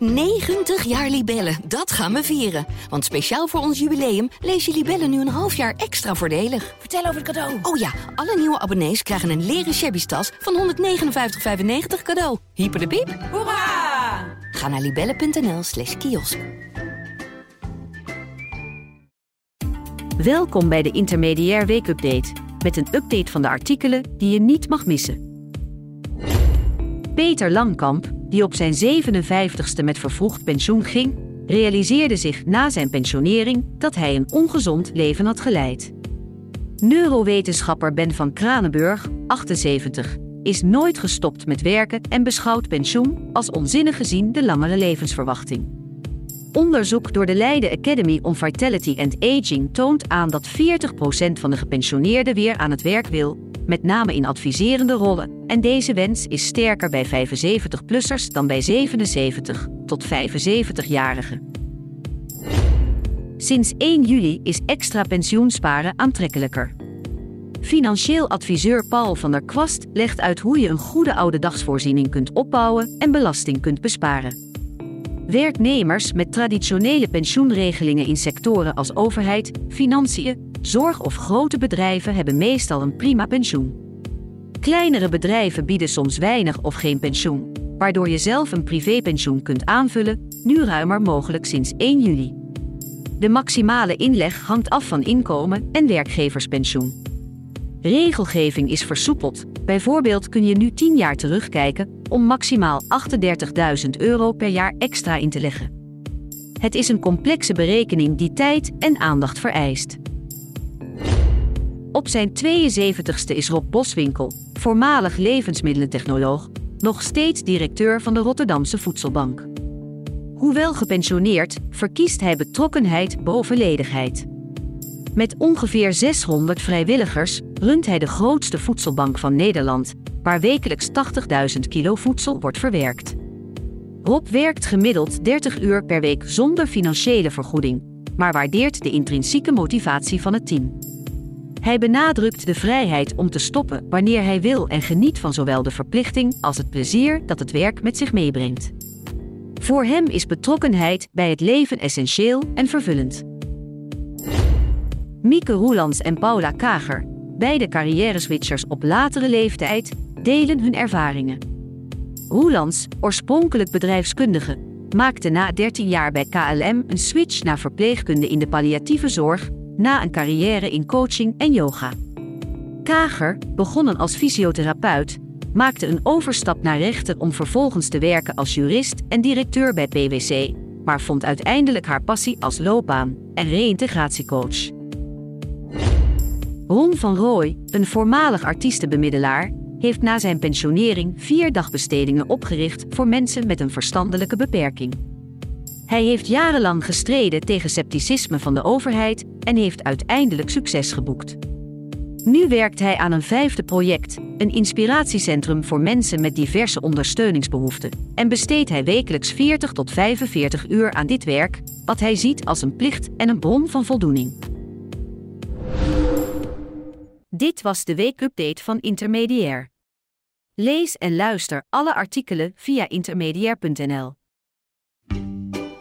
90 jaar Libellen, dat gaan we vieren. Want speciaal voor ons jubileum lees je Libellen nu een half jaar extra voordelig. Vertel over het cadeau. Oh ja, alle nieuwe abonnees krijgen een leren shabby tas van 159,95 cadeau. Hyper de piep. Hoera! Ga naar libellen.nl slash kiosk. Welkom bij de Intermediair Weekupdate. Met een update van de artikelen die je niet mag missen. Peter Langkamp, die op zijn 57ste met vervroegd pensioen ging, realiseerde zich na zijn pensionering dat hij een ongezond leven had geleid. Neurowetenschapper Ben van Kranenburg, 78, is nooit gestopt met werken en beschouwt pensioen als onzinnig gezien de langere levensverwachting. Onderzoek door de Leiden Academy on Vitality and Aging toont aan dat 40% van de gepensioneerden weer aan het werk wil, met name in adviserende rollen. En deze wens is sterker bij 75-plussers dan bij 77 tot 75-jarigen. Sinds 1 juli is extra pensioensparen aantrekkelijker. Financieel adviseur Paul van der Kwast legt uit hoe je een goede oude dagsvoorziening kunt opbouwen en belasting kunt besparen. Werknemers met traditionele pensioenregelingen in sectoren als overheid, financiën, zorg of grote bedrijven hebben meestal een prima pensioen. Kleinere bedrijven bieden soms weinig of geen pensioen, waardoor je zelf een privépensioen kunt aanvullen, nu ruimer mogelijk sinds 1 juli. De maximale inleg hangt af van inkomen en werkgeverspensioen. Regelgeving is versoepeld. Bijvoorbeeld kun je nu 10 jaar terugkijken om maximaal 38.000 euro per jaar extra in te leggen. Het is een complexe berekening die tijd en aandacht vereist. Op zijn 72ste is Rob Boswinkel, voormalig levensmiddelentechnoloog, nog steeds directeur van de Rotterdamse Voedselbank. Hoewel gepensioneerd, verkiest hij betrokkenheid boven ledigheid. Met ongeveer 600 vrijwilligers runt hij de grootste voedselbank van Nederland, waar wekelijks 80.000 kilo voedsel wordt verwerkt. Rob werkt gemiddeld 30 uur per week zonder financiële vergoeding, maar waardeert de intrinsieke motivatie van het team. Hij benadrukt de vrijheid om te stoppen wanneer hij wil en geniet van zowel de verplichting als het plezier dat het werk met zich meebrengt. Voor hem is betrokkenheid bij het leven essentieel en vervullend. Mieke Roelands en Paula Kager, beide carrière-switchers op latere leeftijd, delen hun ervaringen. Roelands, oorspronkelijk bedrijfskundige, maakte na 13 jaar bij KLM een switch naar verpleegkunde in de palliatieve zorg, na een carrière in coaching en yoga. Kager, begonnen als fysiotherapeut, maakte een overstap naar rechten om vervolgens te werken als jurist en directeur bij PwC, maar vond uiteindelijk haar passie als loopbaan- en reïntegratiecoach. Ron van Rooij, een voormalig artiestenbemiddelaar, heeft na zijn pensionering vier dagbestedingen opgericht voor mensen met een verstandelijke beperking. Hij heeft jarenlang gestreden tegen scepticisme van de overheid en heeft uiteindelijk succes geboekt. Nu werkt hij aan een vijfde project, een inspiratiecentrum voor mensen met diverse ondersteuningsbehoeften, en besteedt hij wekelijks 40 tot 45 uur aan dit werk, wat hij ziet als een plicht en een bron van voldoening. Dit was de weekupdate van Intermediair. Lees en luister alle artikelen via intermediair.nl.